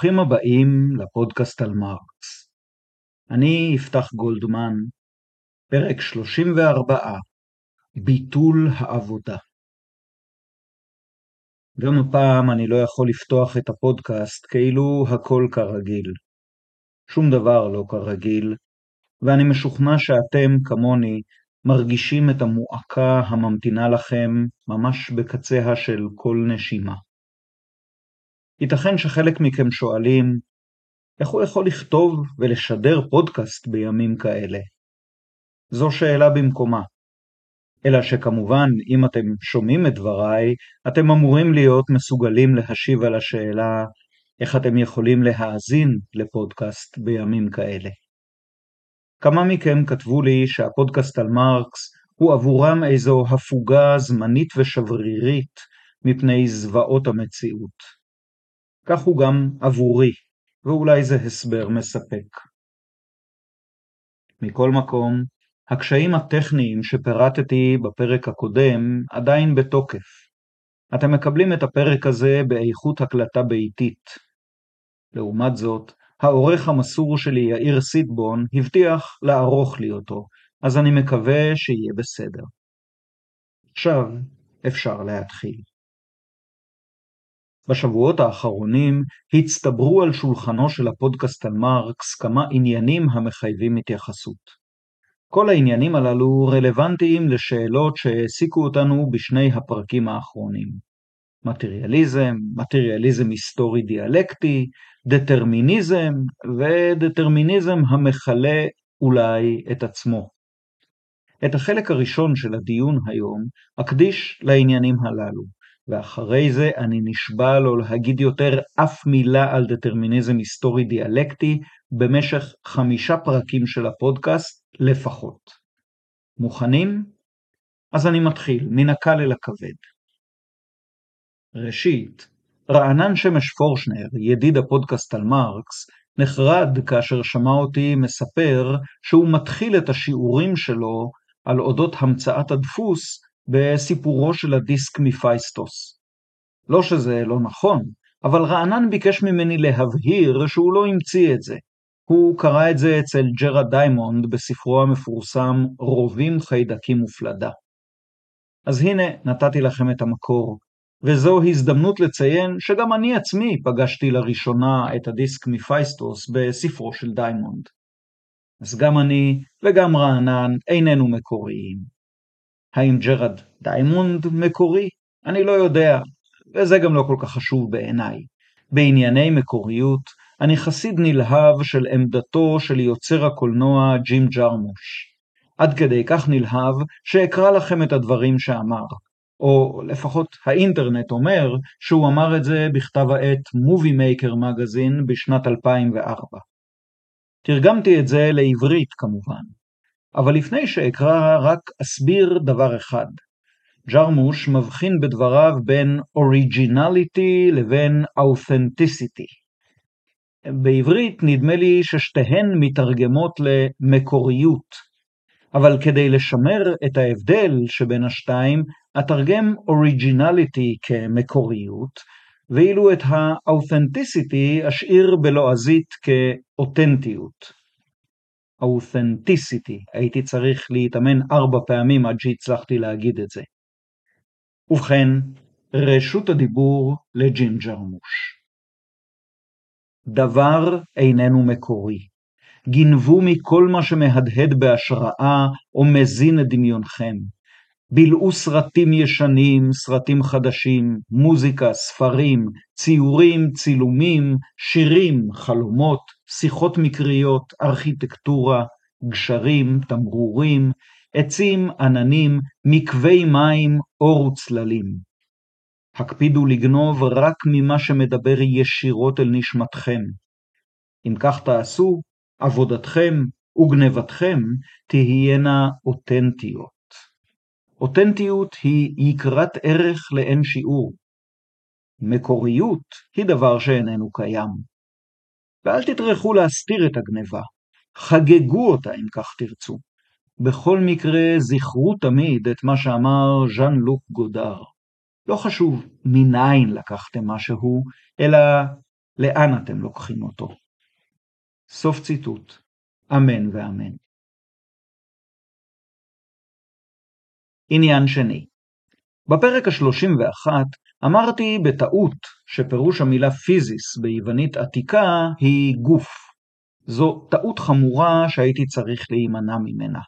וברוכים הבאים לפודקאסט על מרקס. אני יפתח גולדמן, פרק 34, ביטול העבודה. גם הפעם אני לא יכול לפתוח את הפודקאסט כאילו הכל כרגיל. שום דבר לא כרגיל, ואני משוכנע שאתם, כמוני, מרגישים את המועקה הממתינה לכם ממש בקצה של כל נשימה. ייתכן שחלק מכם שואלים, איך הוא יכול לכתוב ולשדר פודקאסט בימים כאלה? זו שאלה במקומה. אלא שכמובן, אם אתם שומעים את דבריי, אתם אמורים להיות מסוגלים להשיב על השאלה איך אתם יכולים להאזין לפודקאסט בימים כאלה. כמה מכם כתבו לי שהפודקאסט על מרקס הוא עבורם איזו הפוגה זמנית ושברירית מפני זוועות המציאות. כך הוא גם עבורי, ואולי זה הסבר מספק. מכל מקום, הקשיים הטכניים שפירטתי בפרק הקודם עדיין בתוקף. אתם מקבלים את הפרק הזה באיכות הקלטה ביתית. לעומת זאת, העורך המסור שלי יאיר סיטבון הבטיח לערוך לי אותו, אז אני מקווה שיהיה בסדר. עכשיו אפשר להתחיל. בשבועות האחרונים הצטברו על שולחנו של הפודקאסט על מרקס כמה עניינים המחייבים התייחסות. כל העניינים הללו רלוונטיים לשאלות שהעסיקו אותנו בשני הפרקים האחרונים. מטריאליזם, מטריאליזם היסטורי דיאלקטי, דטרמיניזם ודטרמיניזם המכלה אולי את עצמו. את החלק הראשון של הדיון היום אקדיש לעניינים הללו. ואחרי זה אני נשבע לא להגיד יותר אף מילה על דטרמיניזם היסטורי דיאלקטי במשך חמישה פרקים של הפודקאסט לפחות. מוכנים? אז אני מתחיל, מן הקל אל הכבד. ראשית, רענן שמש פורשנר, ידיד הפודקאסט על מרקס, נחרד כאשר שמע אותי מספר שהוא מתחיל את השיעורים שלו על אודות המצאת הדפוס בסיפורו של הדיסק מפייסטוס. לא שזה לא נכון, אבל רענן ביקש ממני להבהיר שהוא לא המציא את זה. הוא קרא את זה אצל ג'רד דיימונד בספרו המפורסם רובים, חיידקים ופלדה. אז הנה, נתתי לכם את המקור, וזו הזדמנות לציין שגם אני עצמי פגשתי לראשונה את הדיסק מפייסטוס בספרו של דיימונד. אז גם אני וגם רענן איננו מקוריים. האם ג'רד דיימונד מקורי? אני לא יודע, וזה גם לא כל כך חשוב בעיניי. בענייני מקוריות, אני חסיד נלהב של עמדתו של יוצר הקולנוע ג'ים ג'רמוש. עד כדי כך נלהב, שאקרא לכם את הדברים שאמר. או לפחות האינטרנט אומר שהוא אמר את זה בכתב העת MovieMaker Magazine בשנת 2004. תרגמתי את זה לעברית כמובן. אבל לפני שאקרא רק אסביר דבר אחד. ג'רמוש מבחין בדבריו בין אוריג'ינליטי לבין אאות'נטיסיטי. בעברית נדמה לי ששתיהן מתרגמות למקוריות, אבל כדי לשמר את ההבדל שבין השתיים, אתרגם אוריג'ינליטי כמקוריות, ואילו את האות'נטיסיטי אשאיר בלועזית כאותנטיות. האותנטיסיטי, הייתי צריך להתאמן ארבע פעמים עד שהצלחתי להגיד את זה. ובכן, רשות הדיבור לג'ים ג'רמוש. דבר איננו מקורי. גנבו מכל מה שמהדהד בהשראה או מזין את דמיונכם. בילאו סרטים ישנים, סרטים חדשים, מוזיקה, ספרים, ציורים, צילומים, שירים, חלומות, שיחות מקריות, ארכיטקטורה, גשרים, תמרורים, עצים, עננים, מקווי מים, אור וצללים. הקפידו לגנוב רק ממה שמדבר ישירות אל נשמתכם. אם כך תעשו, עבודתכם וגנבתכם תהיינה אותנטיות. אותנטיות היא יקרת ערך לאין שיעור. מקוריות היא דבר שאיננו קיים. ואל תטרחו להסתיר את הגניבה, חגגו אותה אם כך תרצו. בכל מקרה זכרו תמיד את מה שאמר ז'אן לוק גודר. לא חשוב מניין לקחתם משהו, אלא לאן אתם לוקחים אותו? סוף ציטוט. אמן ואמן. עניין שני בפרק ה-31 אמרתי בטעות שפירוש המילה פיזיס ביוונית עתיקה היא גוף. זו טעות חמורה שהייתי צריך להימנע ממנה.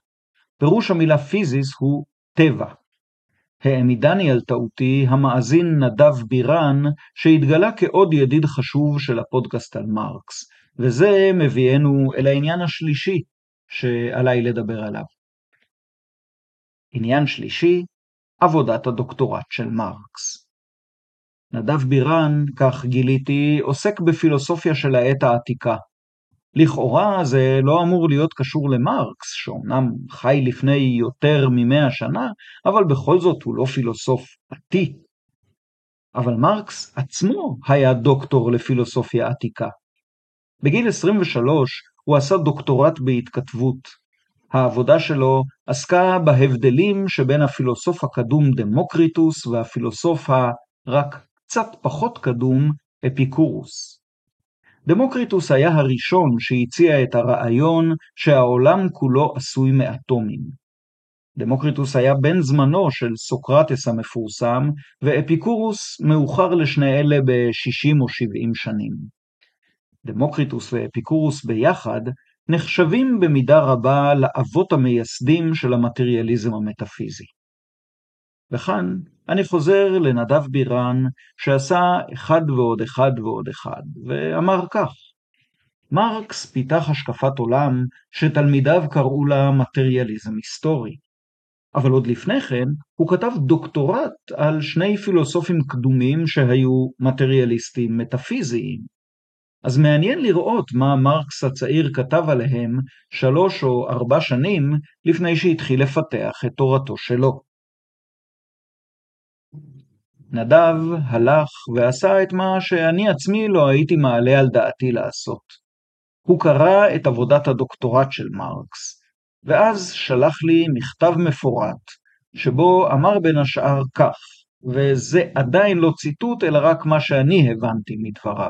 פירוש המילה פיזיס הוא טבע. העמידני על טעותי המאזין נדב בירן, שהתגלה כעוד ידיד חשוב של הפודקאסט על מרקס, וזה מביאנו אל העניין השלישי שעליי לדבר עליו. עניין שלישי, עבודת הדוקטורט של מרקס. נדב בירן, כך גיליתי, עוסק בפילוסופיה של העת העתיקה. לכאורה זה לא אמור להיות קשור למרקס, שאומנם חי לפני יותר ממאה שנה, אבל בכל זאת הוא לא פילוסוף עתיק. אבל מרקס עצמו היה דוקטור לפילוסופיה עתיקה. בגיל 23 הוא עשה דוקטורט בהתכתבות, העבודה שלו עסקה בהבדלים שבין הפילוסוף הקדום דמוקריטוס והפילוסוף הרק קצת פחות קדום אפיקורוס. דמוקריטוס היה הראשון שהציע את הרעיון שהעולם כולו עשוי מאטומים. דמוקריטוס היה בן זמנו של סוקרטס המפורסם, ואפיקורוס מאוחר לשני אלה ב-60 או 70 שנים. דמוקריטוס ואפיקורוס ביחד נחשבים במידה רבה לאבות המייסדים של המטריאליזם המטאפיזי. וכאן אני חוזר לנדב בירן שעשה אחד ועוד אחד ועוד אחד, ואמר כך: מרקס פיתח השקפת עולם שתלמידיו קראו לה מטריאליזם היסטורי. אבל עוד לפני כן הוא כתב דוקטורט על שני פילוסופים קדומים שהיו מטריאליסטים מטאפיזיים, אז מעניין לראות מה מרקס הצעיר כתב עליהם שלוש או ארבע שנים לפני שהתחיל לפתח את תורתו שלו. נדב הלך ועשה את מה שאני עצמי לא הייתי מעלה על דעתי לעשות. הוא קרא את עבודת הדוקטורט של מרקס, ואז שלח לי מכתב מפורט, שבו אמר בין השאר כך, וזה עדיין לא ציטוט אלא רק מה שאני הבנתי מדבריו.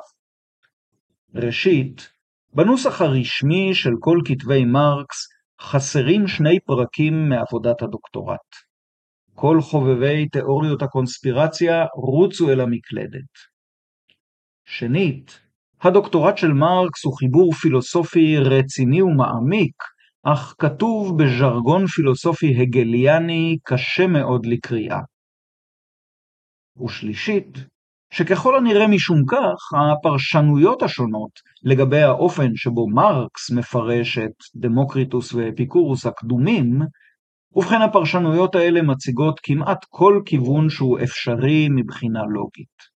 ראשית, בנוסח הרשמי של כל כתבי מרקס חסרים שני פרקים מעבודת הדוקטורט. כל חובבי תיאוריות הקונספירציה רוצו אל המקלדת. שנית, הדוקטורט של מרקס הוא חיבור פילוסופי רציני ומעמיק, אך כתוב בז'רגון פילוסופי הגליאני קשה מאוד לקריאה. ושלישית, שככל הנראה משום כך, הפרשנויות השונות לגבי האופן שבו מרקס מפרש את דמוקריטוס ואפיקורוס הקדומים, ובכן הפרשנויות האלה מציגות כמעט כל כיוון שהוא אפשרי מבחינה לוגית.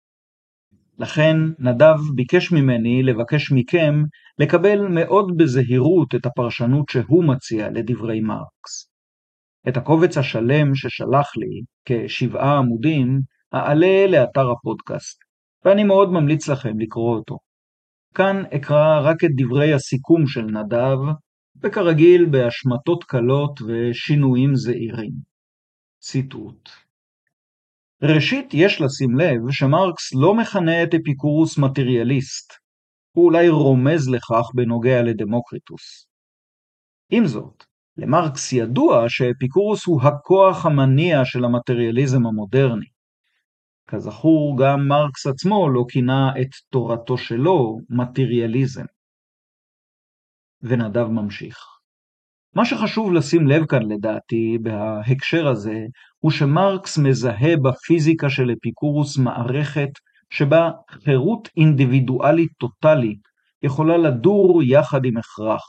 לכן נדב ביקש ממני לבקש מכם לקבל מאוד בזהירות את הפרשנות שהוא מציע לדברי מרקס. את הקובץ השלם ששלח לי, כשבעה עמודים, אעלה לאתר הפודקאסט, ואני מאוד ממליץ לכם לקרוא אותו. כאן אקרא רק את דברי הסיכום של נדב, וכרגיל בהשמטות קלות ושינויים זעירים. ציטוט ראשית, יש לשים לב שמרקס לא מכנה את אפיקורוס מטריאליסט, הוא אולי רומז לכך בנוגע לדמוקריטוס. עם זאת, למרקס ידוע שאפיקורוס הוא הכוח המניע של המטריאליזם המודרני. כזכור, גם מרקס עצמו לא כינה את תורתו שלו מטריאליזם. ונדב ממשיך. מה שחשוב לשים לב כאן לדעתי בהקשר הזה, הוא שמרקס מזהה בפיזיקה של אפיקורוס מערכת שבה חירות אינדיבידואלית טוטאלית יכולה לדור יחד עם הכרח.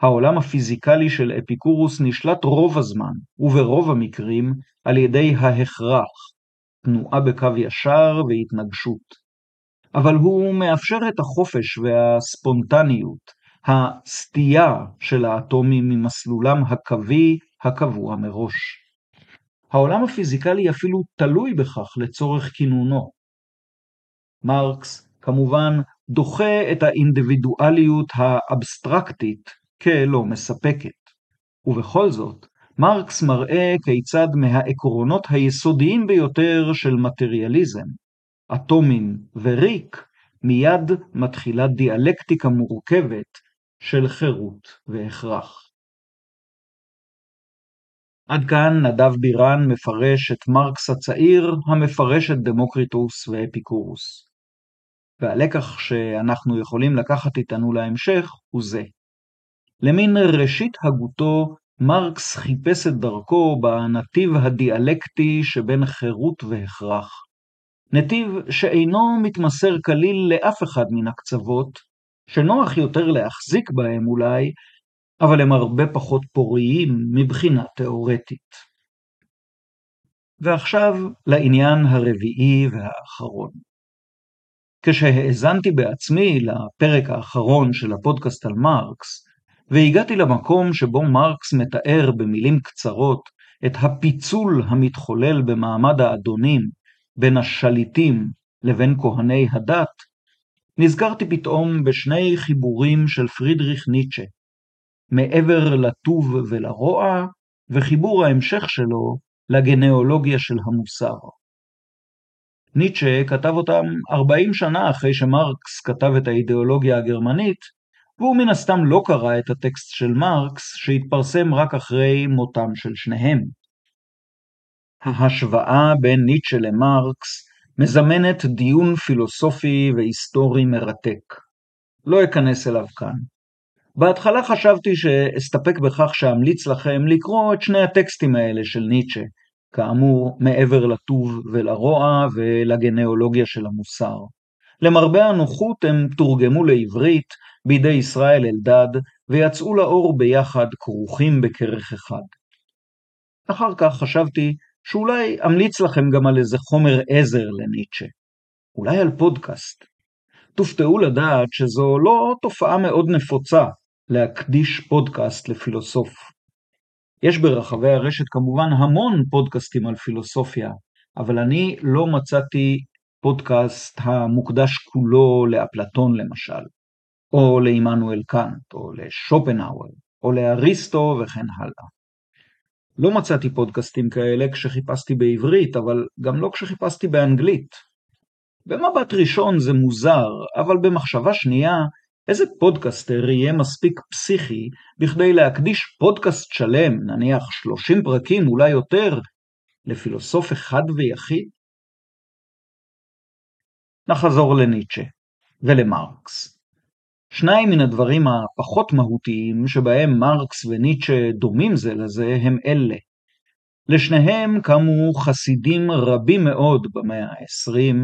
העולם הפיזיקלי של אפיקורוס נשלט רוב הזמן, וברוב המקרים, על ידי ההכרח, תנועה בקו ישר והתנגשות. אבל הוא מאפשר את החופש והספונטניות, הסטייה של האטומים ממסלולם הקווי הקבוע מראש. העולם הפיזיקלי אפילו תלוי בכך לצורך כינונו. מרקס, כמובן, דוחה את האינדיבידואליות האבסטרקטית כלא מספקת. ובכל זאת, מרקס מראה כיצד מהעקרונות היסודיים ביותר של מטריאליזם, אטומים וריק, מיד מתחילה דיאלקטיקה מורכבת של חירות והכרח. עד כאן נדב בירן מפרש את מרקס הצעיר, המפרש את דמוקריטוס ואפיקורוס. והלקח שאנחנו יכולים לקחת איתנו להמשך הוא זה. למין ראשית הגותו, מרקס חיפש את דרכו בנתיב הדיאלקטי שבין חירות והכרח. נתיב שאינו מתמסר כליל לאף אחד מן הקצוות, שנוח יותר להחזיק בהם אולי, אבל הם הרבה פחות פוריים מבחינה תאורטית. ועכשיו לעניין הרביעי והאחרון. כשהאזנתי בעצמי לפרק האחרון של הפודקאסט על מרקס, והגעתי למקום שבו מרקס מתאר במילים קצרות את הפיצול המתחולל במעמד האדונים בין השליטים לבין כהני הדת, נזכרתי פתאום בשני חיבורים של פרידריך ניטשה, מעבר לטוב ולרוע, וחיבור ההמשך שלו לגנאולוגיה של המוסר. ניטשה כתב אותם 40 שנה אחרי שמרקס כתב את האידיאולוגיה הגרמנית, והוא מן הסתם לא קרא את הטקסט של מרקס שהתפרסם רק אחרי מותם של שניהם. ההשוואה בין ניטשה למרקס מזמנת דיון פילוסופי והיסטורי מרתק. לא אכנס אליו כאן. בהתחלה חשבתי שאסתפק בכך שאמליץ לכם לקרוא את שני הטקסטים האלה של ניטשה, כאמור, מעבר לטוב ולרוע ולגנאולוגיה של המוסר. למרבה הנוחות הם תורגמו לעברית בידי ישראל אלדד, ויצאו לאור ביחד כרוכים בכרך אחד. אחר כך חשבתי שאולי אמליץ לכם גם על איזה חומר עזר לניטשה. אולי על פודקאסט. תופתעו לדעת שזו לא תופעה מאוד נפוצה להקדיש פודקאסט לפילוסוף. יש ברחבי הרשת כמובן המון פודקאסטים על פילוסופיה, אבל אני לא מצאתי פודקאסט המוקדש כולו לאפלטון למשל, או לעמנואל קאנט, או לשופנהאואר, או לאריסטו וכן הלאה. לא מצאתי פודקאסטים כאלה כשחיפשתי בעברית, אבל גם לא כשחיפשתי באנגלית. במבט ראשון זה מוזר, אבל במחשבה שנייה, איזה פודקאסטר יהיה מספיק פסיכי בכדי להקדיש פודקאסט שלם, נניח 30 פרקים, אולי יותר, לפילוסוף אחד ויחיד? נחזור לניטשה ולמרקס. שניים מן הדברים הפחות מהותיים שבהם מרקס וניטשה דומים זה לזה הם אלה. לשניהם קמו חסידים רבים מאוד במאה ה-20,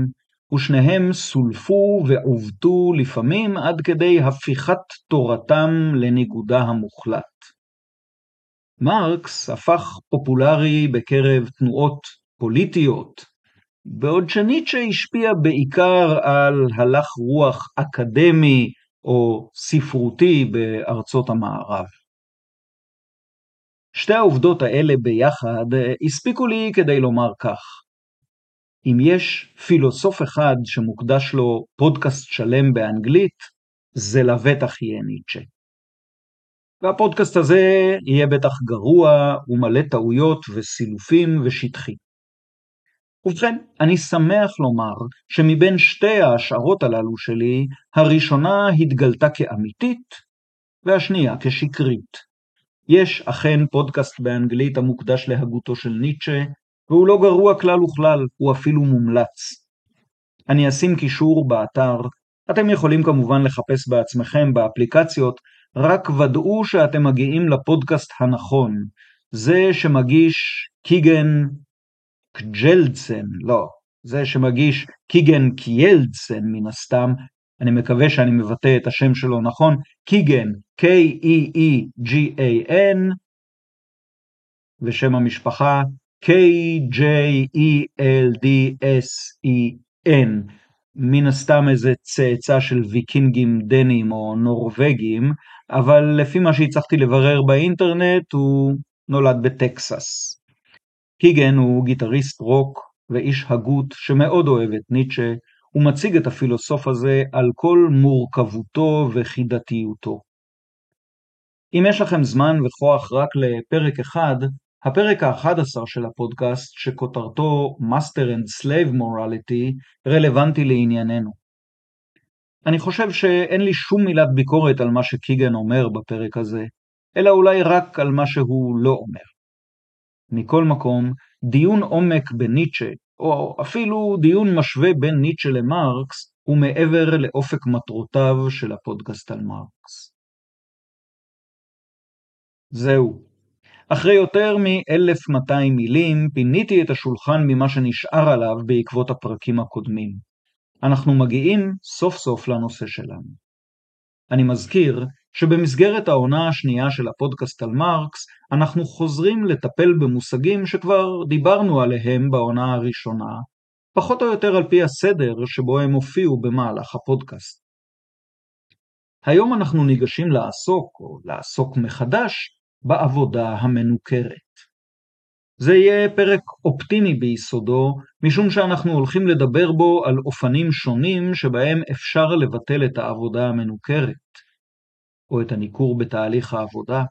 ושניהם סולפו ועוותו לפעמים עד כדי הפיכת תורתם לניגודה המוחלט. מרקס הפך פופולרי בקרב תנועות פוליטיות, בעוד שניטשה השפיע בעיקר על הלך רוח אקדמי או ספרותי בארצות המערב. שתי העובדות האלה ביחד הספיקו לי כדי לומר כך: אם יש פילוסוף אחד שמוקדש לו פודקאסט שלם באנגלית, זה לבטח יהיה ניטשה. והפודקאסט הזה יהיה בטח גרוע ומלא טעויות וסילופים ושטחי. ובכן, אני שמח לומר שמבין שתי ההשערות הללו שלי, הראשונה התגלתה כאמיתית, והשנייה כשקרית. יש אכן פודקאסט באנגלית המוקדש להגותו של ניטשה, והוא לא גרוע כלל וכלל, הוא אפילו מומלץ. אני אשים קישור באתר, אתם יכולים כמובן לחפש בעצמכם באפליקציות, רק ודאו שאתם מגיעים לפודקאסט הנכון, זה שמגיש קיגן קג'לצן, לא, זה שמגיש קיגן קיילצן מן הסתם, אני מקווה שאני מבטא את השם שלו נכון, קיגן, K-E-E-G-A-N, ושם המשפחה K-J-E-L-D-S-E-N, מן הסתם איזה צאצא של ויקינגים דנים או נורבגים, אבל לפי מה שהצלחתי לברר באינטרנט הוא נולד בטקסס. היגן הוא גיטריסט רוק ואיש הגות שמאוד אוהב את ניטשה, ומציג את הפילוסוף הזה על כל מורכבותו וחידתיותו. אם יש לכם זמן וכוח רק לפרק אחד, הפרק ה-11 של הפודקאסט, שכותרתו Master and Slave Morality, רלוונטי לענייננו. אני חושב שאין לי שום מילת ביקורת על מה שקיגן אומר בפרק הזה, אלא אולי רק על מה שהוא לא אומר. מכל מקום, דיון עומק בניטשה, או אפילו דיון משווה בין ניטשה למרקס, הוא מעבר לאופק מטרותיו של הפודקאסט על מרקס. זהו. אחרי יותר מ-1200 מילים פיניתי את השולחן ממה שנשאר עליו בעקבות הפרקים הקודמים. אנחנו מגיעים סוף סוף לנושא שלנו. אני מזכיר שבמסגרת העונה השנייה של הפודקאסט על מרקס, אנחנו חוזרים לטפל במושגים שכבר דיברנו עליהם בעונה הראשונה, פחות או יותר על פי הסדר שבו הם הופיעו במהלך הפודקאסט. היום אנחנו ניגשים לעסוק, או לעסוק מחדש, בעבודה המנוכרת. זה יהיה פרק אופטימי ביסודו, משום שאנחנו הולכים לדבר בו על אופנים שונים שבהם אפשר לבטל את העבודה המנוכרת, או את הניכור בתהליך העבודה,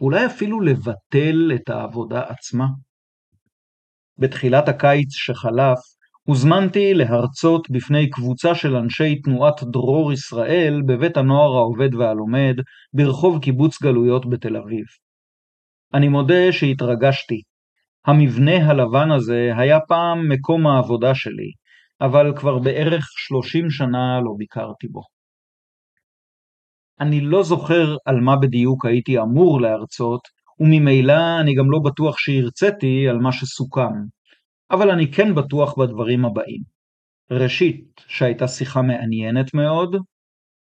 אולי אפילו לבטל את העבודה עצמה. בתחילת הקיץ שחלף, הוזמנתי להרצות בפני קבוצה של אנשי תנועת דרור ישראל בבית הנוער העובד והלומד ברחוב קיבוץ גלויות בתל אביב. אני מודה שהתרגשתי. המבנה הלבן הזה היה פעם מקום העבודה שלי, אבל כבר בערך שלושים שנה לא ביקרתי בו. אני לא זוכר על מה בדיוק הייתי אמור להרצות, וממילא אני גם לא בטוח שהרציתי על מה שסוכם, אבל אני כן בטוח בדברים הבאים. ראשית, שהייתה שיחה מעניינת מאוד,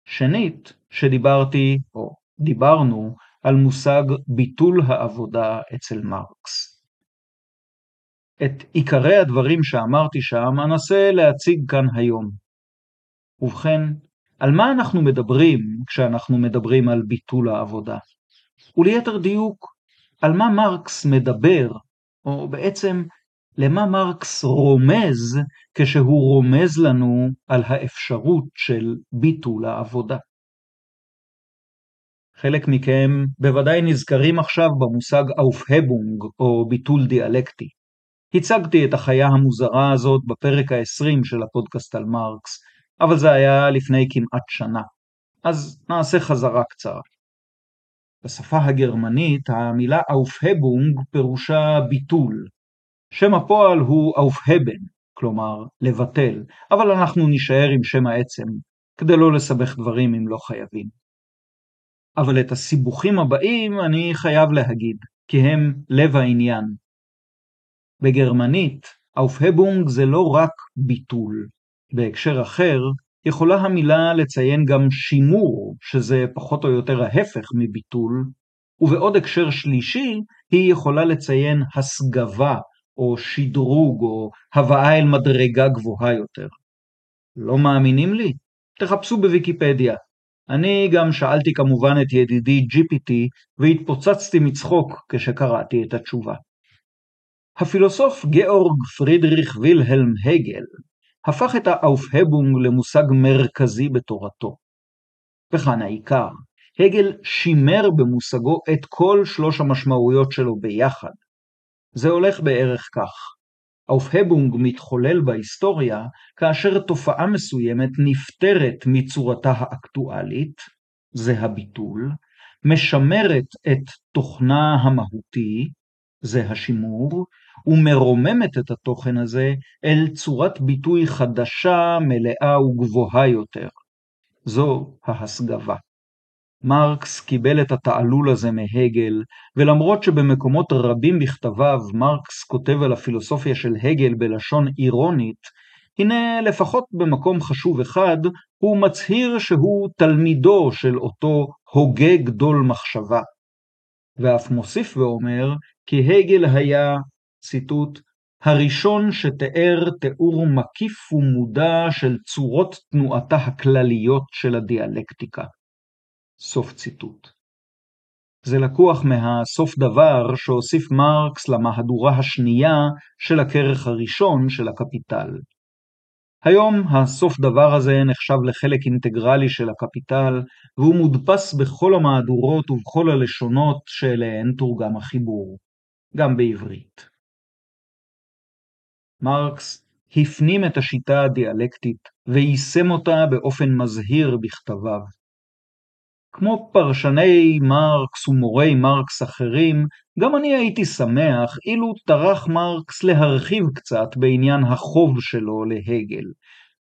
שנית, שדיברתי, או דיברנו, על מושג ביטול העבודה אצל מרקס. את עיקרי הדברים שאמרתי שם אנסה להציג כאן היום. ובכן, על מה אנחנו מדברים כשאנחנו מדברים על ביטול העבודה? וליתר דיוק, על מה מרקס מדבר, או בעצם למה מרקס רומז כשהוא רומז לנו על האפשרות של ביטול העבודה. חלק מכם בוודאי נזכרים עכשיו במושג אופהבונג או ביטול דיאלקטי. הצגתי את החיה המוזרה הזאת בפרק ה-20 של הפודקאסט על מרקס, אבל זה היה לפני כמעט שנה. אז נעשה חזרה קצרה. בשפה הגרמנית המילה אופהבונג פירושה ביטול, שם הפועל הוא אופהבן, כלומר לבטל, אבל אנחנו נישאר עם שם העצם, כדי לא לסבך דברים אם לא חייבים. אבל את הסיבוכים הבאים אני חייב להגיד, כי הם לב העניין. בגרמנית, אופהבונג זה לא רק ביטול. בהקשר אחר, יכולה המילה לציין גם שימור, שזה פחות או יותר ההפך מביטול, ובעוד הקשר שלישי, היא יכולה לציין הסגבה או שדרוג, או הבאה אל מדרגה גבוהה יותר. לא מאמינים לי? תחפשו בוויקיפדיה. אני גם שאלתי כמובן את ידידי GPT והתפוצצתי מצחוק כשקראתי את התשובה. הפילוסוף גאורג פרידריך וילהלם הגל הפך את האופהבונג למושג מרכזי בתורתו. וכאן העיקר, הגל שימר במושגו את כל שלוש המשמעויות שלו ביחד, זה הולך בערך כך. האופהבונג מתחולל בהיסטוריה כאשר תופעה מסוימת נפטרת מצורתה האקטואלית, זה הביטול, משמרת את תוכנה המהותי, זה השימור, ומרוממת את התוכן הזה אל צורת ביטוי חדשה, מלאה וגבוהה יותר. זו ההסגבה. מרקס קיבל את התעלול הזה מהגל, ולמרות שבמקומות רבים בכתביו מרקס כותב על הפילוסופיה של הגל בלשון אירונית, הנה לפחות במקום חשוב אחד הוא מצהיר שהוא תלמידו של אותו הוגה גדול מחשבה. ואף מוסיף ואומר כי הגל היה, ציטוט, הראשון שתיאר תיאור מקיף ומודע של צורות תנועתה הכלליות של הדיאלקטיקה. סוף ציטוט. זה לקוח מהסוף דבר שהוסיף מרקס למהדורה השנייה של הכרך הראשון של הקפיטל. היום הסוף דבר הזה נחשב לחלק אינטגרלי של הקפיטל, והוא מודפס בכל המהדורות ובכל הלשונות שאליהן תורגם החיבור, גם בעברית. מרקס הפנים את השיטה הדיאלקטית ויישם אותה באופן מזהיר בכתביו. כמו פרשני מרקס ומורי מרקס אחרים, גם אני הייתי שמח אילו טרח מרקס להרחיב קצת בעניין החוב שלו להגל.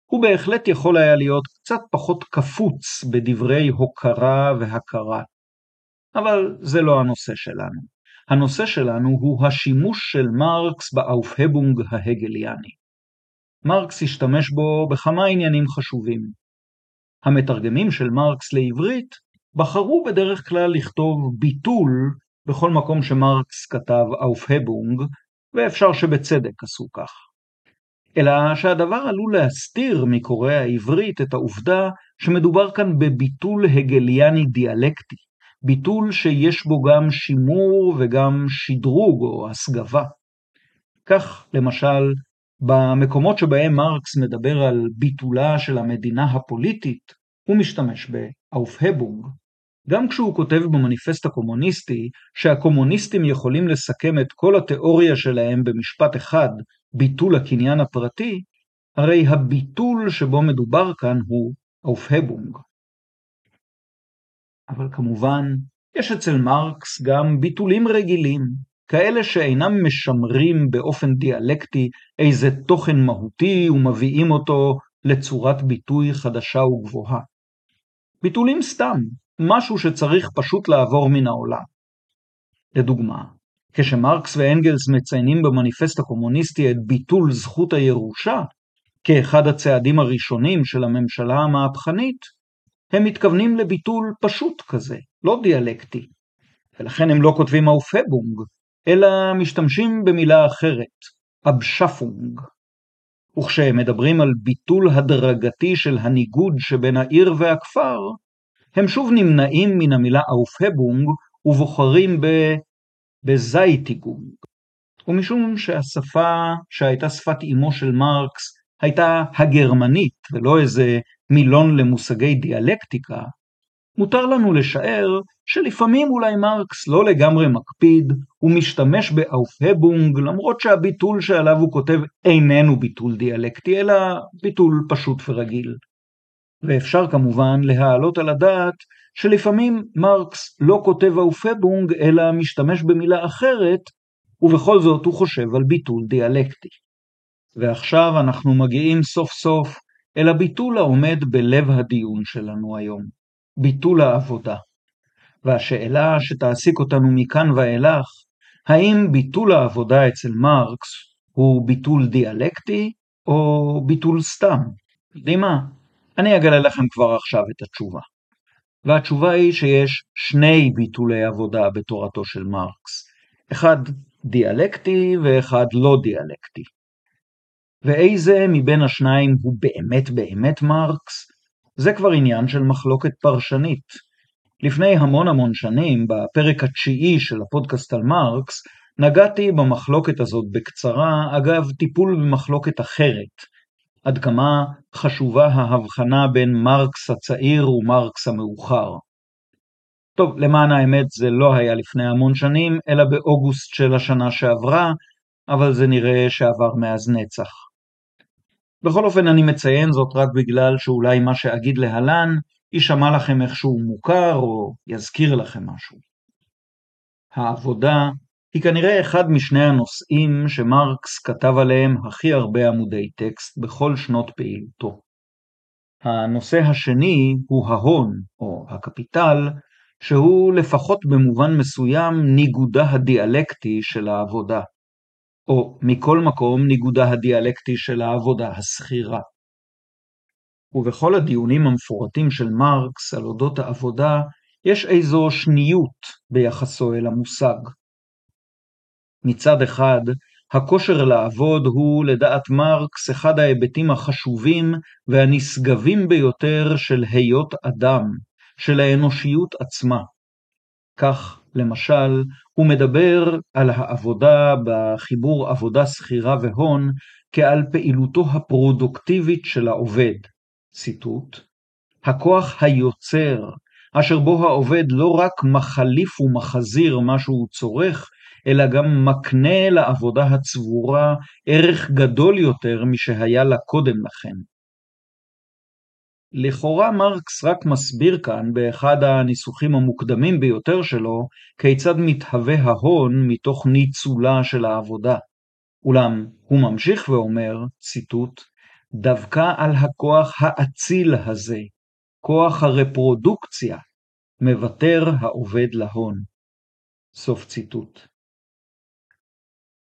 הוא בהחלט יכול היה להיות קצת פחות קפוץ בדברי הוקרה והכרה. אבל זה לא הנושא שלנו. הנושא שלנו הוא השימוש של מרקס באופהבונג ההגליאני. מרקס השתמש בו בכמה עניינים חשובים. המתרגמים של מרקס לעברית בחרו בדרך כלל לכתוב ביטול בכל מקום שמרקס כתב אופהבונג, ואפשר שבצדק עשו כך. אלא שהדבר עלול להסתיר מקוראי העברית את העובדה שמדובר כאן בביטול הגליאני דיאלקטי, ביטול שיש בו גם שימור וגם שדרוג או הסגבה. כך, למשל, במקומות שבהם מרקס מדבר על ביטולה של המדינה הפוליטית, הוא משתמש באופהבונג. גם כשהוא כותב במניפסט הקומוניסטי שהקומוניסטים יכולים לסכם את כל התיאוריה שלהם במשפט אחד, ביטול הקניין הפרטי, הרי הביטול שבו מדובר כאן הוא אופהבונג. אבל כמובן, יש אצל מרקס גם ביטולים רגילים, כאלה שאינם משמרים באופן דיאלקטי איזה תוכן מהותי ומביאים אותו לצורת ביטוי חדשה וגבוהה. ביטולים סתם, משהו שצריך פשוט לעבור מן העולם. לדוגמה, כשמרקס ואנגלס מציינים במניפסט הקומוניסטי את ביטול זכות הירושה, כאחד הצעדים הראשונים של הממשלה המהפכנית, מתכוונים לביטול פשוט כזה, לא דיאלקטי. ולכן הם לא כותבים Aufhebung, אלא משתמשים במילה אחרת, Abschaffung. וכשהם מדברים על ביטול הדרגתי של הניגוד שבין העיר והכפר, הם שוב נמנעים מן המילה Aufhebung ובוחרים ב... Beseitigung. ומשום שהשפה שהייתה שפת אמו של מרקס הייתה הגרמנית ולא איזה מילון למושגי דיאלקטיקה, מותר לנו לשער שלפעמים אולי מרקס לא לגמרי מקפיד ומשתמש באופהבונג למרות שהביטול שעליו הוא כותב איננו ביטול דיאלקטי אלא ביטול פשוט ורגיל. ואפשר כמובן להעלות על הדעת שלפעמים מרקס לא כותב האופבונג אלא משתמש במילה אחרת, ובכל זאת הוא חושב על ביטול דיאלקטי. ועכשיו אנחנו מגיעים סוף סוף אל הביטול העומד בלב הדיון שלנו היום, ביטול העבודה. והשאלה שתעסיק אותנו מכאן ואילך, האם ביטול העבודה אצל מרקס הוא ביטול דיאלקטי או ביטול סתם? יודעים מה? אני אגלה לכם כבר עכשיו את התשובה. והתשובה היא שיש שני ביטולי עבודה בתורתו של מרקס, אחד דיאלקטי ואחד לא דיאלקטי. ואיזה מבין השניים הוא באמת באמת מרקס? זה כבר עניין של מחלוקת פרשנית. לפני המון המון שנים, בפרק התשיעי של הפודקאסט על מרקס, נגעתי במחלוקת הזאת בקצרה, אגב טיפול במחלוקת אחרת, עד כמה חשובה ההבחנה בין מרקס הצעיר ומרקס המאוחר. טוב, למען האמת זה לא היה לפני המון שנים, אלא באוגוסט של השנה שעברה, אבל זה נראה שעבר מאז נצח. בכל אופן אני מציין זאת רק בגלל שאולי מה שאגיד להלן יישמע לכם איכשהו מוכר או יזכיר לכם משהו. העבודה היא כנראה אחד משני הנושאים שמרקס כתב עליהם הכי הרבה עמודי טקסט בכל שנות פעילותו. הנושא השני הוא ההון, או הקפיטל, שהוא לפחות במובן מסוים ניגודה הדיאלקטי של העבודה, או מכל מקום ניגודה הדיאלקטי של העבודה השכירה. ובכל הדיונים המפורטים של מרקס על אודות העבודה, יש איזו שניות ביחסו אל המושג. מצד אחד, הכושר לעבוד הוא, לדעת מרקס, אחד ההיבטים החשובים והנשגבים ביותר של היות אדם, של האנושיות עצמה. כך, למשל, הוא מדבר על העבודה בחיבור עבודה שכירה והון כעל פעילותו הפרודוקטיבית של העובד. ציטוט: הכוח היוצר, אשר בו העובד לא רק מחליף ומחזיר מה שהוא צורך, אלא גם מקנה לעבודה הצבורה ערך גדול יותר משהיה לה קודם לכן. לכאורה מרקס רק מסביר כאן באחד הניסוחים המוקדמים ביותר שלו, כיצד מתהווה ההון מתוך ניצולה של העבודה. אולם הוא ממשיך ואומר, ציטוט, דווקא על הכוח האציל הזה, כוח הרפרודוקציה, מוותר העובד להון. סוף ציטוט.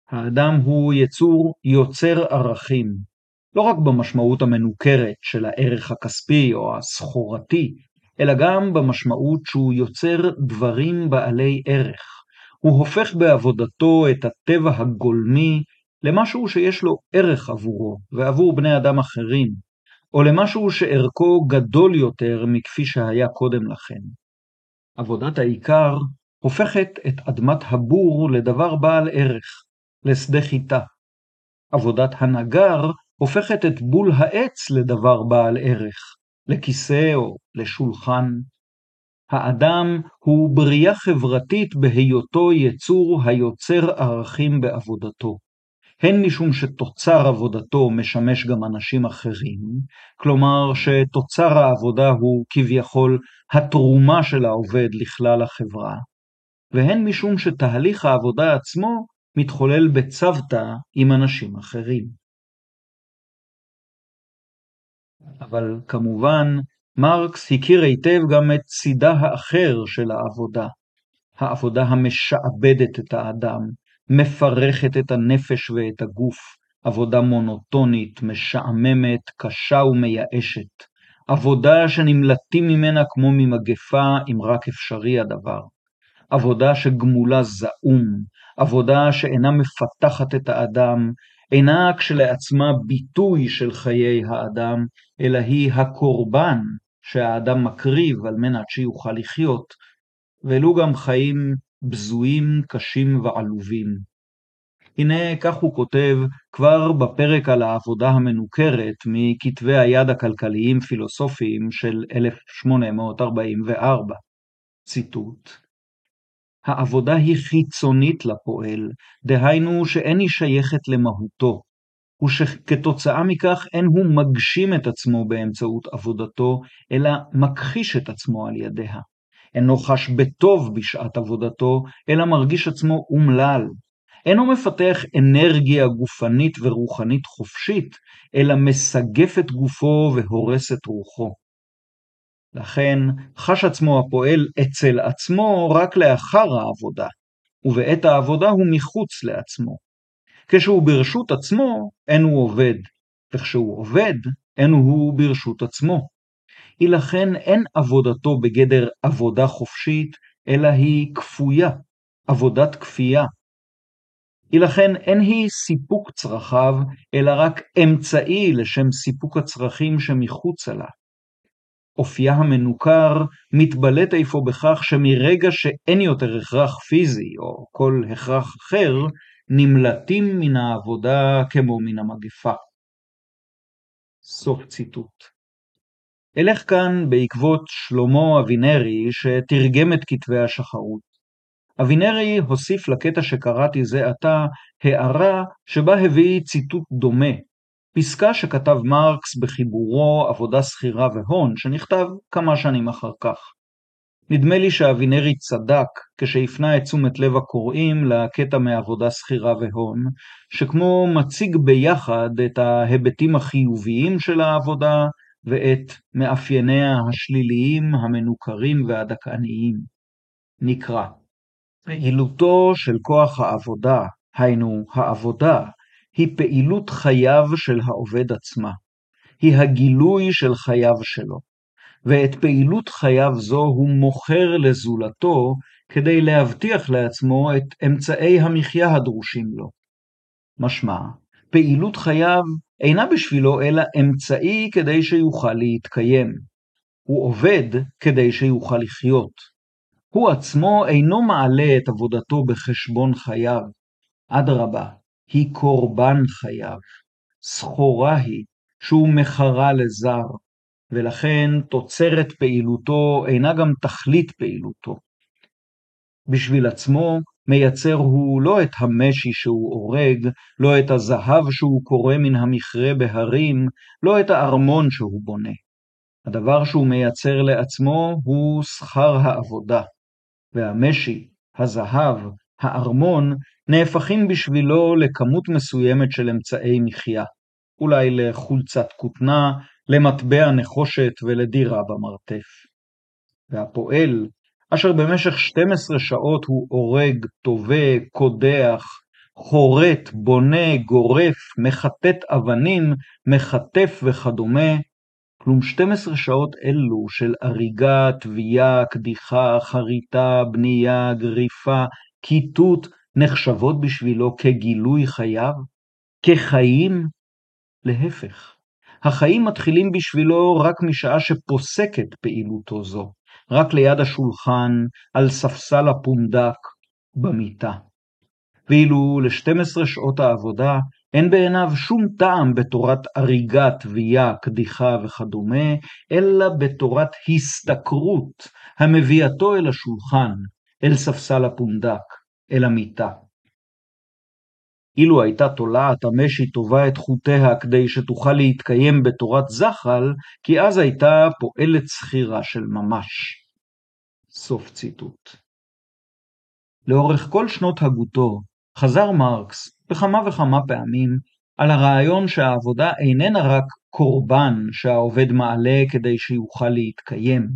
האדם הוא יצור יוצר ערכים, לא רק במשמעות המנוכרת של הערך הכספי או הסחורתי, אלא גם במשמעות שהוא יוצר דברים בעלי ערך. הוא הופך בעבודתו את הטבע הגולמי למשהו שיש לו ערך עבורו ועבור בני אדם אחרים, או למשהו שערכו גדול יותר מכפי שהיה קודם לכן. עבודת העיקר הופכת את אדמת הבור לדבר בעל ערך, לשדה חיטה. עבודת הנגר הופכת את בול העץ לדבר בעל ערך, לכיסא או לשולחן. האדם הוא בריאה חברתית בהיותו יצור היוצר ערכים בעבודתו. הן משום שתוצר עבודתו משמש גם אנשים אחרים, כלומר שתוצר העבודה הוא כביכול התרומה של העובד לכלל החברה, והן משום שתהליך העבודה עצמו מתחולל בצוותא עם אנשים אחרים. אבל כמובן, מרקס הכיר היטב גם את צידה האחר של העבודה, העבודה המשעבדת את האדם, מפרכת את הנפש ואת הגוף, עבודה מונוטונית, משעממת, קשה ומייאשת, עבודה שנמלטים ממנה כמו ממגפה, אם רק אפשרי הדבר, עבודה שגמולה זעום, עבודה שאינה מפתחת את האדם, אינה כשלעצמה ביטוי של חיי האדם, אלא היא הקורבן שהאדם מקריב על מנת שיוכל לחיות, ואלו גם חיים בזויים, קשים ועלובים. הנה כך הוא כותב כבר בפרק על העבודה המנוכרת מכתבי היד הכלכליים-פילוסופיים של 1844. ציטוט העבודה היא חיצונית לפועל, דהיינו שאין היא שייכת למהותו, ושכתוצאה מכך אין הוא מגשים את עצמו באמצעות עבודתו, אלא מכחיש את עצמו על ידיה. אינו חש בטוב בשעת עבודתו, אלא מרגיש עצמו אומלל. אינו מפתח אנרגיה גופנית ורוחנית חופשית, אלא מסגף את גופו והורס את רוחו. לכן חש עצמו הפועל אצל עצמו רק לאחר העבודה, ובעת העבודה הוא מחוץ לעצמו. כשהוא ברשות עצמו, אין הוא עובד, וכשהוא עובד, אין הוא ברשות עצמו. היא לכן אין עבודתו בגדר עבודה חופשית, אלא היא כפויה, עבודת כפייה. היא לכן אין היא סיפוק צרכיו, אלא רק אמצעי לשם סיפוק הצרכים שמחוצה לה. אופייה המנוכר מתבלט אפוא בכך שמרגע שאין יותר הכרח פיזי או כל הכרח אחר, נמלטים מן העבודה כמו מן המגפה. סוף ציטוט. אלך כאן בעקבות שלמה אבינרי שתרגם את כתבי השחרות. אבינרי הוסיף לקטע שקראתי זה עתה הערה שבה הביא ציטוט דומה, פסקה שכתב מרקס בחיבורו עבודה שכירה והון, שנכתב כמה שנים אחר כך. נדמה לי שאבינרי צדק כשהפנה את תשומת לב הקוראים לקטע מעבודה שכירה והון, שכמו מציג ביחד את ההיבטים החיוביים של העבודה ואת מאפייניה השליליים, המנוכרים והדכאניים. נקרא פעילותו של כוח העבודה, היינו העבודה, היא פעילות חייו של העובד עצמה. היא הגילוי של חייו שלו. ואת פעילות חייו זו הוא מוכר לזולתו כדי להבטיח לעצמו את אמצעי המחיה הדרושים לו. משמע, פעילות חייו אינה בשבילו אלא אמצעי כדי שיוכל להתקיים. הוא עובד כדי שיוכל לחיות. הוא עצמו אינו מעלה את עבודתו בחשבון חייו. אדרבה, היא קורבן חייו. סחורה היא שהוא מכרה לזר, ולכן תוצרת פעילותו אינה גם תכלית פעילותו. בשביל עצמו מייצר הוא לא את המשי שהוא הורג, לא את הזהב שהוא קורא מן המכרה בהרים, לא את הארמון שהוא בונה. הדבר שהוא מייצר לעצמו הוא שכר העבודה, והמשי, הזהב, הארמון, נהפכים בשבילו לכמות מסוימת של אמצעי מחיה, אולי לחולצת כותנה, למטבע נחושת ולדירה במרתף. והפועל, אשר במשך 12 שעות הוא הורג, תובע, קודח, חורט, בונה, גורף, מחטט אבנים, מחטף וכדומה, כלום 12 שעות אלו של הריגה, תביעה, קדיחה, חריטה, בנייה, גריפה, כיתות, נחשבות בשבילו כגילוי חייו? כחיים? להפך, החיים מתחילים בשבילו רק משעה שפוסקת פעילותו זו, רק ליד השולחן, על ספסל הפונדק, במיטה. ואילו ל-12 שעות העבודה אין בעיניו שום טעם בתורת הריגה, תביעה, קדיחה וכדומה, אלא בתורת השתכרות, המביאתו אל השולחן, אל ספסל הפונדק, אל המיטה. אילו הייתה תולעת המשי טובה את חוטיה כדי שתוכל להתקיים בתורת זחל, כי אז הייתה פועלת שכירה של ממש. סוף ציטוט. לאורך כל שנות הגותו, חזר מרקס בכמה וכמה פעמים על הרעיון שהעבודה איננה רק קורבן שהעובד מעלה כדי שיוכל להתקיים,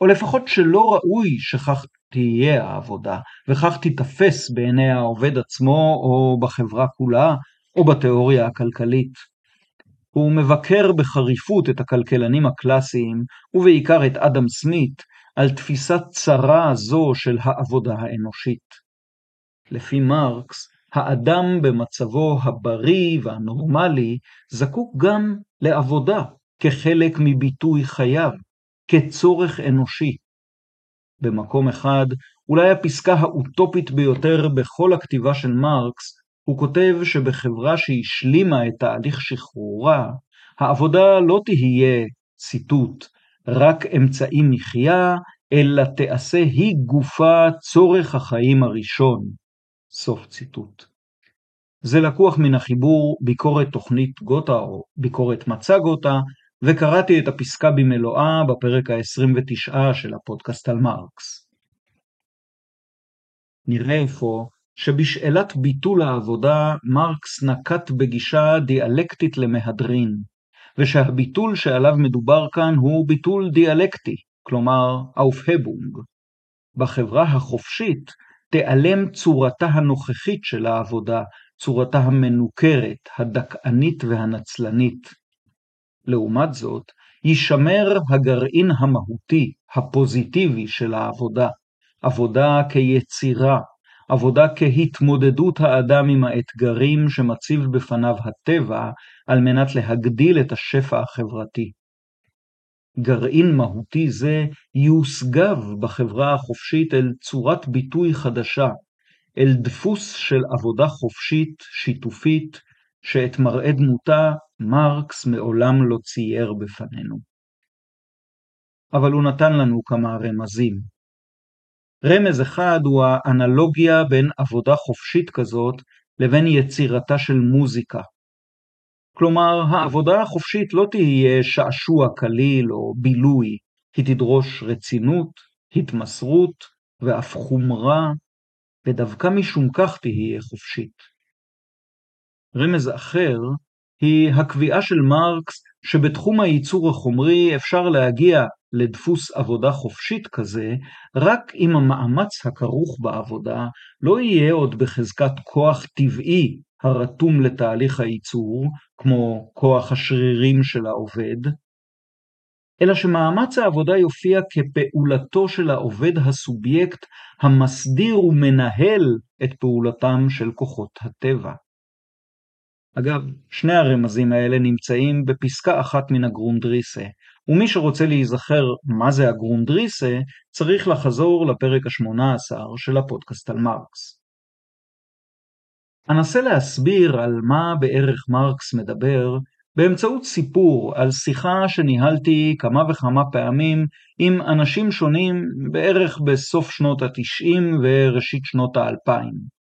או לפחות שלא ראוי שכך תהיה העבודה, וכך תיתפס בעיני העובד עצמו או בחברה כולה, או בתיאוריה הכלכלית. הוא מבקר בחריפות את הכלכלנים הקלאסיים, ובעיקר את אדם סמית, על תפיסת צרה זו של העבודה האנושית. לפי מרקס, האדם במצבו הבריא והנורמלי זקוק גם לעבודה כחלק מביטוי חייו, כצורך אנושי. במקום אחד, אולי הפסקה האוטופית ביותר בכל הכתיבה של מרקס, הוא כותב שבחברה שהשלימה את תהליך שחרורה, העבודה לא תהיה, ציטוט, רק אמצעי מחיה, אלא תעשה היא גופה צורך החיים הראשון. סוף ציטוט. זה לקוח מן החיבור ביקורת תוכנית גותה או ביקורת מצע גותה, וקראתי את הפסקה במלואה בפרק ה-29 של הפודקאסט על מרקס. נראה אפוא שבשאלת ביטול העבודה מרקס נקט בגישה דיאלקטית למהדרין, ושהביטול שעליו מדובר כאן הוא ביטול דיאלקטי, כלומר אופהבונג. בחברה החופשית תיעלם צורתה הנוכחית של העבודה, צורתה המנוכרת, הדכאנית והנצלנית. לעומת זאת, יישמר הגרעין המהותי, הפוזיטיבי של העבודה, עבודה כיצירה, עבודה כהתמודדות האדם עם האתגרים שמציב בפניו הטבע על מנת להגדיל את השפע החברתי. גרעין מהותי זה יושגב בחברה החופשית אל צורת ביטוי חדשה, אל דפוס של עבודה חופשית, שיתופית, שאת מראה דמותה מרקס מעולם לא צייר בפנינו. אבל הוא נתן לנו כמה רמזים. רמז אחד הוא האנלוגיה בין עבודה חופשית כזאת לבין יצירתה של מוזיקה. כלומר, העבודה החופשית לא תהיה שעשוע קליל או בילוי, היא תדרוש רצינות, התמסרות ואף חומרה, ודווקא משום כך תהיה חופשית. רמז אחר היא הקביעה של מרקס שבתחום הייצור החומרי אפשר להגיע לדפוס עבודה חופשית כזה, רק אם המאמץ הכרוך בעבודה לא יהיה עוד בחזקת כוח טבעי הרתום לתהליך הייצור, כמו כוח השרירים של העובד, אלא שמאמץ העבודה יופיע כפעולתו של העובד הסובייקט המסדיר ומנהל את פעולתם של כוחות הטבע. אגב, שני הרמזים האלה נמצאים בפסקה אחת מן הגרונדריסה, ומי שרוצה להיזכר מה זה הגרונדריסה, צריך לחזור לפרק ה-18 של הפודקאסט על מרקס. אנסה להסביר על מה בערך מרקס מדבר, באמצעות סיפור על שיחה שניהלתי כמה וכמה פעמים עם אנשים שונים בערך בסוף שנות ה-90 וראשית שנות ה-2000.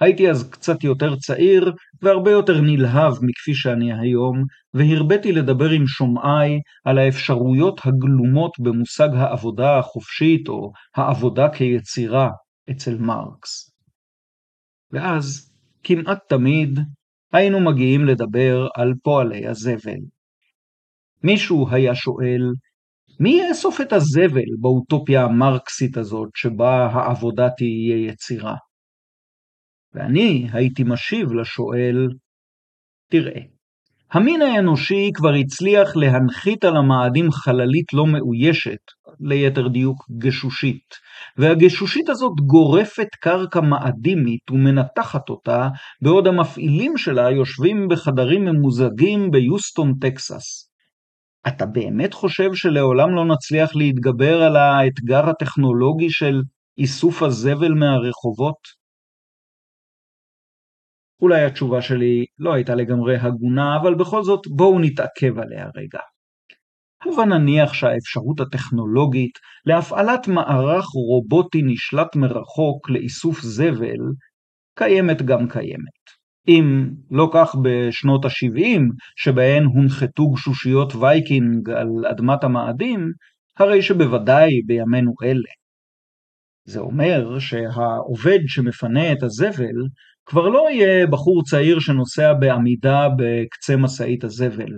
הייתי אז קצת יותר צעיר והרבה יותר נלהב מכפי שאני היום, והרביתי לדבר עם שומעיי על האפשרויות הגלומות במושג העבודה החופשית או העבודה כיצירה אצל מרקס. ואז, כמעט תמיד, היינו מגיעים לדבר על פועלי הזבל. מישהו היה שואל, מי יאסוף את הזבל באוטופיה המרקסית הזאת שבה העבודה תהיה יצירה? ואני הייתי משיב לשואל, תראה, המין האנושי כבר הצליח להנחית על המאדים חללית לא מאוישת, ליתר דיוק גשושית, והגשושית הזאת גורפת קרקע מאדימית ומנתחת אותה, בעוד המפעילים שלה יושבים בחדרים ממוזגים ביוסטון, טקסס. אתה באמת חושב שלעולם לא נצליח להתגבר על האתגר הטכנולוגי של איסוף הזבל מהרחובות? אולי התשובה שלי לא הייתה לגמרי הגונה, אבל בכל זאת בואו נתעכב עליה רגע. הבה נניח שהאפשרות הטכנולוגית להפעלת מערך רובוטי נשלט מרחוק לאיסוף זבל קיימת גם קיימת. אם לא כך בשנות ה-70, שבהן הונחתו גשושיות וייקינג על אדמת המאדים, הרי שבוודאי בימינו אלה. זה אומר שהעובד שמפנה את הזבל כבר לא יהיה בחור צעיר שנוסע בעמידה בקצה משאית הזבל.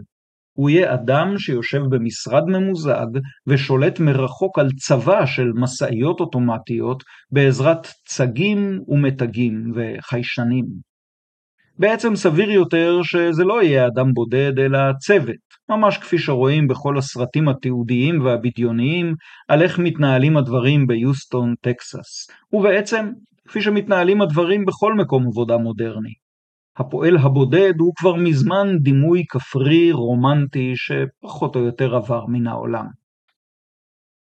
הוא יהיה אדם שיושב במשרד ממוזג ושולט מרחוק על צבא של משאיות אוטומטיות בעזרת צגים ומתגים וחיישנים. בעצם סביר יותר שזה לא יהיה אדם בודד אלא צוות, ממש כפי שרואים בכל הסרטים התיעודיים והבדיוניים על איך מתנהלים הדברים ביוסטון, טקסס, ובעצם כפי שמתנהלים הדברים בכל מקום עבודה מודרני. הפועל הבודד הוא כבר מזמן דימוי כפרי רומנטי שפחות או יותר עבר מן העולם.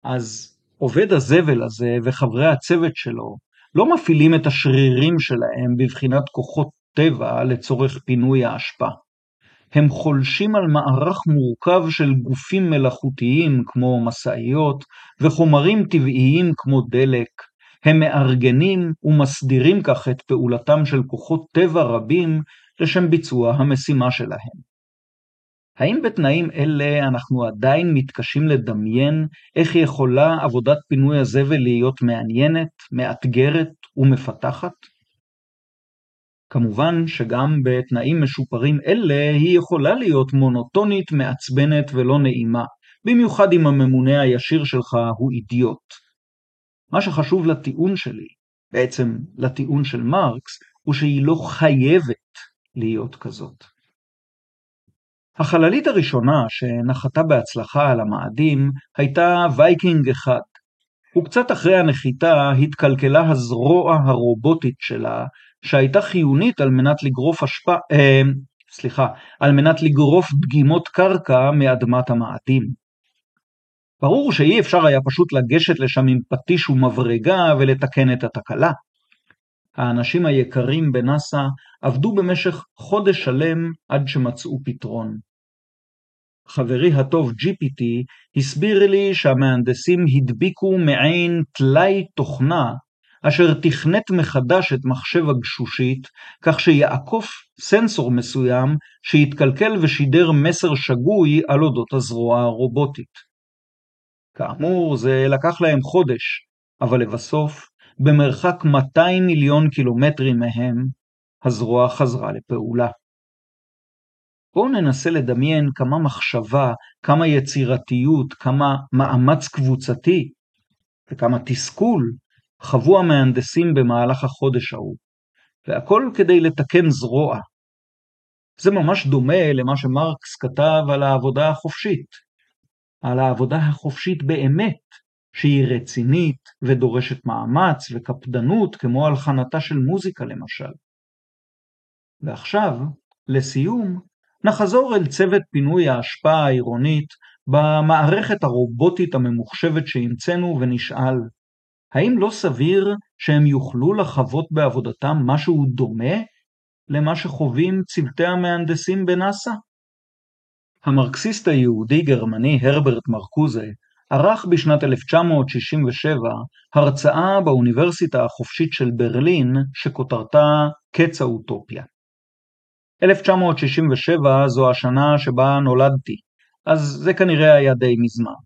אז עובד הזבל הזה וחברי הצוות שלו לא מפעילים את השרירים שלהם בבחינת כוחות טבע לצורך פינוי האשפה. הם חולשים על מערך מורכב של גופים מלאכותיים כמו משאיות וחומרים טבעיים כמו דלק, הם מארגנים ומסדירים כך את פעולתם של כוחות טבע רבים לשם ביצוע המשימה שלהם. האם בתנאים אלה אנחנו עדיין מתקשים לדמיין איך יכולה עבודת פינוי הזבל להיות מעניינת, מאתגרת ומפתחת? כמובן שגם בתנאים משופרים אלה היא יכולה להיות מונוטונית, מעצבנת ולא נעימה, במיוחד אם הממונה הישיר שלך הוא אידיוט. מה שחשוב לטיעון שלי, בעצם לטיעון של מרקס, הוא שהיא לא חייבת להיות כזאת. החללית הראשונה שנחתה בהצלחה על המאדים הייתה וייקינג 1. וקצת אחרי הנחיתה התקלקלה הזרוע הרובוטית שלה, שהייתה חיונית על מנת לגרוף אשפה, אה, סליחה, על מנת לגרוף דגימות קרקע מאדמת המאדים. ברור שאי אפשר היה פשוט לגשת לשם עם פטיש ומברגה ולתקן את התקלה. האנשים היקרים בנאסא עבדו במשך חודש שלם עד שמצאו פתרון. חברי הטוב GPT הסביר לי שהמהנדסים הדביקו מעין טלאי תוכנה אשר תכנת מחדש את מחשב הגשושית, כך שיעקוף סנסור מסוים שיתקלקל ושידר מסר שגוי על אודות הזרוע הרובוטית. כאמור, זה לקח להם חודש, אבל לבסוף, במרחק 200 מיליון קילומטרים מהם, הזרוע חזרה לפעולה. בואו ננסה לדמיין כמה מחשבה, כמה יצירתיות, כמה מאמץ קבוצתי וכמה תסכול חוו המהנדסים במהלך החודש ההוא, והכל כדי לתקן זרוע. זה ממש דומה למה שמרקס כתב על העבודה החופשית. על העבודה החופשית באמת, שהיא רצינית ודורשת מאמץ וקפדנות כמו הלחנתה של מוזיקה למשל. ועכשיו, לסיום, נחזור אל צוות פינוי האשפה העירונית במערכת הרובוטית הממוחשבת שהמצאנו ונשאל, האם לא סביר שהם יוכלו לחוות בעבודתם משהו דומה למה שחווים צוותי המהנדסים בנאס"א? המרקסיסט היהודי-גרמני הרברט מרקוזה ערך בשנת 1967 הרצאה באוניברסיטה החופשית של ברלין שכותרתה "קץ האוטופיה". 1967 זו השנה שבה נולדתי, אז זה כנראה היה די מזמן.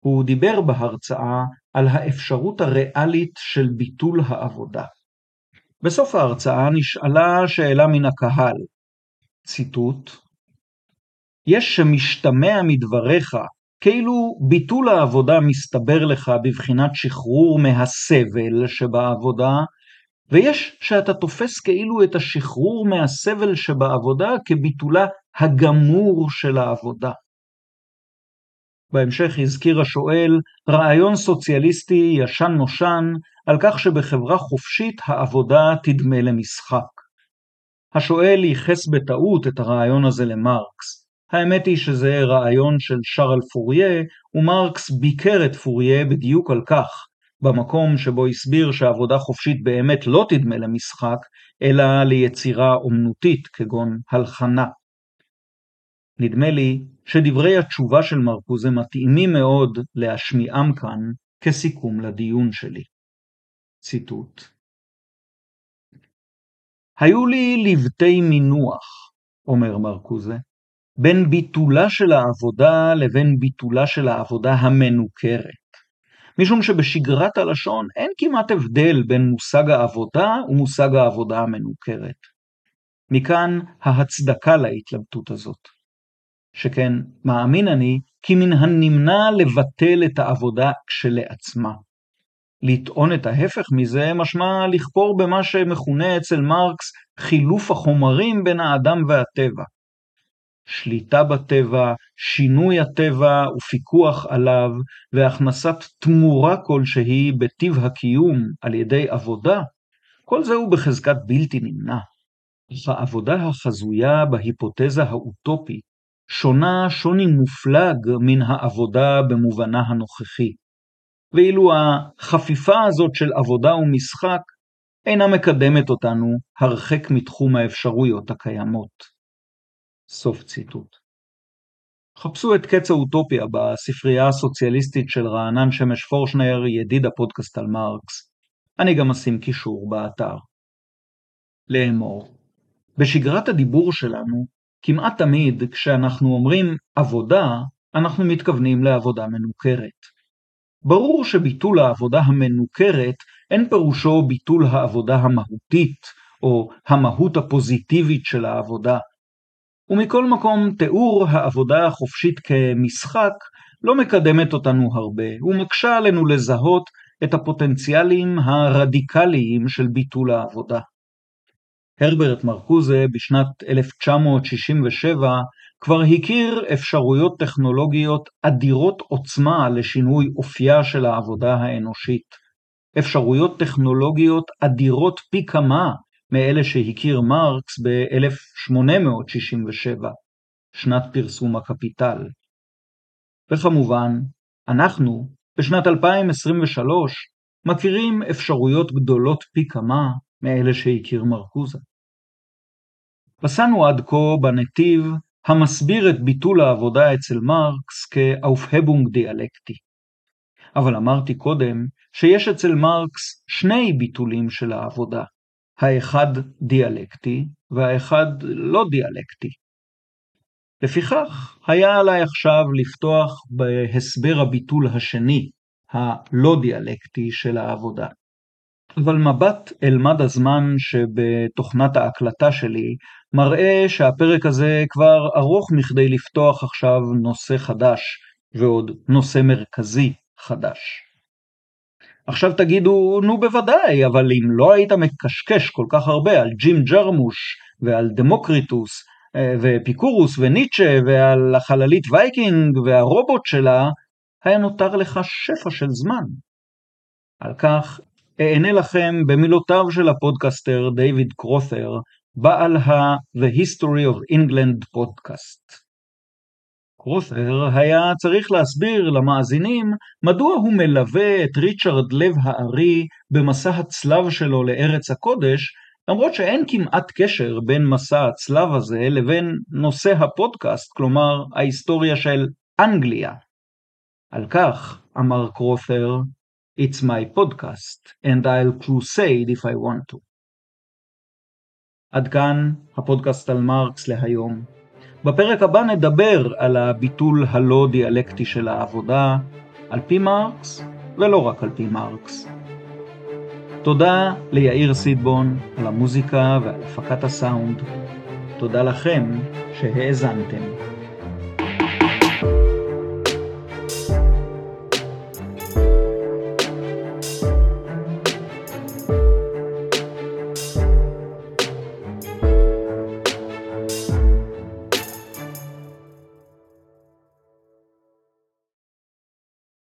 הוא דיבר בהרצאה על האפשרות הריאלית של ביטול העבודה. בסוף ההרצאה נשאלה שאלה מן הקהל, ציטוט: יש שמשתמע מדבריך כאילו ביטול העבודה מסתבר לך בבחינת שחרור מהסבל שבעבודה, ויש שאתה תופס כאילו את השחרור מהסבל שבעבודה כביטולה הגמור של העבודה. בהמשך הזכיר השואל רעיון סוציאליסטי ישן נושן על כך שבחברה חופשית העבודה תדמה למשחק. השואל ייחס בטעות את הרעיון הזה למרקס. האמת היא שזה רעיון של שרל פוריה, ומרקס ביקר את פוריה בדיוק על כך, במקום שבו הסביר שעבודה חופשית באמת לא תדמה למשחק, אלא ליצירה אומנותית כגון הלחנה. נדמה לי שדברי התשובה של מרקוזה מתאימים מאוד להשמיעם כאן כסיכום לדיון שלי. ציטוט היו לי לבטי מינוח, אומר מרקוזה, בין ביטולה של העבודה לבין ביטולה של העבודה המנוכרת. משום שבשגרת הלשון אין כמעט הבדל בין מושג העבודה ומושג העבודה המנוכרת. מכאן ההצדקה להתלבטות הזאת. שכן מאמין אני כי מן הנמנע לבטל את העבודה כשלעצמה. לטעון את ההפך מזה משמע לכפור במה שמכונה אצל מרקס חילוף החומרים בין האדם והטבע. שליטה בטבע, שינוי הטבע ופיקוח עליו, והכנסת תמורה כלשהי בטיב הקיום על ידי עבודה, כל זה הוא בחזקת בלתי נמנע. העבודה החזויה בהיפותזה האוטופית שונה שוני מופלג מן העבודה במובנה הנוכחי. ואילו החפיפה הזאת של עבודה ומשחק אינה מקדמת אותנו הרחק מתחום האפשרויות הקיימות. סוף ציטוט. חפשו את קץ האוטופיה בספרייה הסוציאליסטית של רענן שמש פורשנר, ידיד הפודקאסט על מרקס. אני גם אשים קישור באתר. לאמור בשגרת הדיבור שלנו, כמעט תמיד כשאנחנו אומרים עבודה, אנחנו מתכוונים לעבודה מנוכרת. ברור שביטול העבודה המנוכרת אין פירושו ביטול העבודה המהותית, או המהות הפוזיטיבית של העבודה, ומכל מקום תיאור העבודה החופשית כמשחק לא מקדמת אותנו הרבה, ומקשה עלינו לזהות את הפוטנציאלים הרדיקליים של ביטול העבודה. הרברט מרקוזה בשנת 1967 כבר הכיר אפשרויות טכנולוגיות אדירות עוצמה לשינוי אופייה של העבודה האנושית. אפשרויות טכנולוגיות אדירות פי כמה מאלה שהכיר מרקס ב-1867, שנת פרסום הקפיטל. וכמובן, אנחנו, בשנת 2023, מכירים אפשרויות גדולות פי כמה מאלה שהכיר מרקוזה. פסענו עד כה בנתיב המסביר את ביטול העבודה אצל מרקס כאופהבונג דיאלקטי. אבל אמרתי קודם שיש אצל מרקס שני ביטולים של העבודה, האחד דיאלקטי והאחד לא דיאלקטי. לפיכך, היה עליי עכשיו לפתוח בהסבר הביטול השני, הלא דיאלקטי של העבודה. אבל מבט אל מד הזמן שבתוכנת ההקלטה שלי מראה שהפרק הזה כבר ארוך מכדי לפתוח עכשיו נושא חדש, ועוד נושא מרכזי חדש. עכשיו תגידו, נו בוודאי, אבל אם לא היית מקשקש כל כך הרבה על ג'ים ג'רמוש ועל דמוקריטוס אה, ואפיקורוס וניטשה ועל החללית וייקינג והרובוט שלה, היה נותר לך שפע של זמן. על כך אענה לכם במילותיו של הפודקאסטר דיוויד קרות'ר, בעל ה-The History of England Podcast. קרות'ר היה צריך להסביר למאזינים מדוע הוא מלווה את ריצ'רד לב הארי במסע הצלב שלו לארץ הקודש, למרות שאין כמעט קשר בין מסע הצלב הזה לבין נושא הפודקאסט, כלומר ההיסטוריה של אנגליה. על כך אמר קרות'ר, It's my podcast, and I'll crusade if I want to. עד כאן הפודקאסט על מרקס להיום. בפרק הבא נדבר על הביטול הלא דיאלקטי של העבודה, על פי מרקס, ולא רק על פי מרקס. תודה ליאיר סידבון על המוזיקה ועל הפקת הסאונד. תודה לכם שהאזנתם.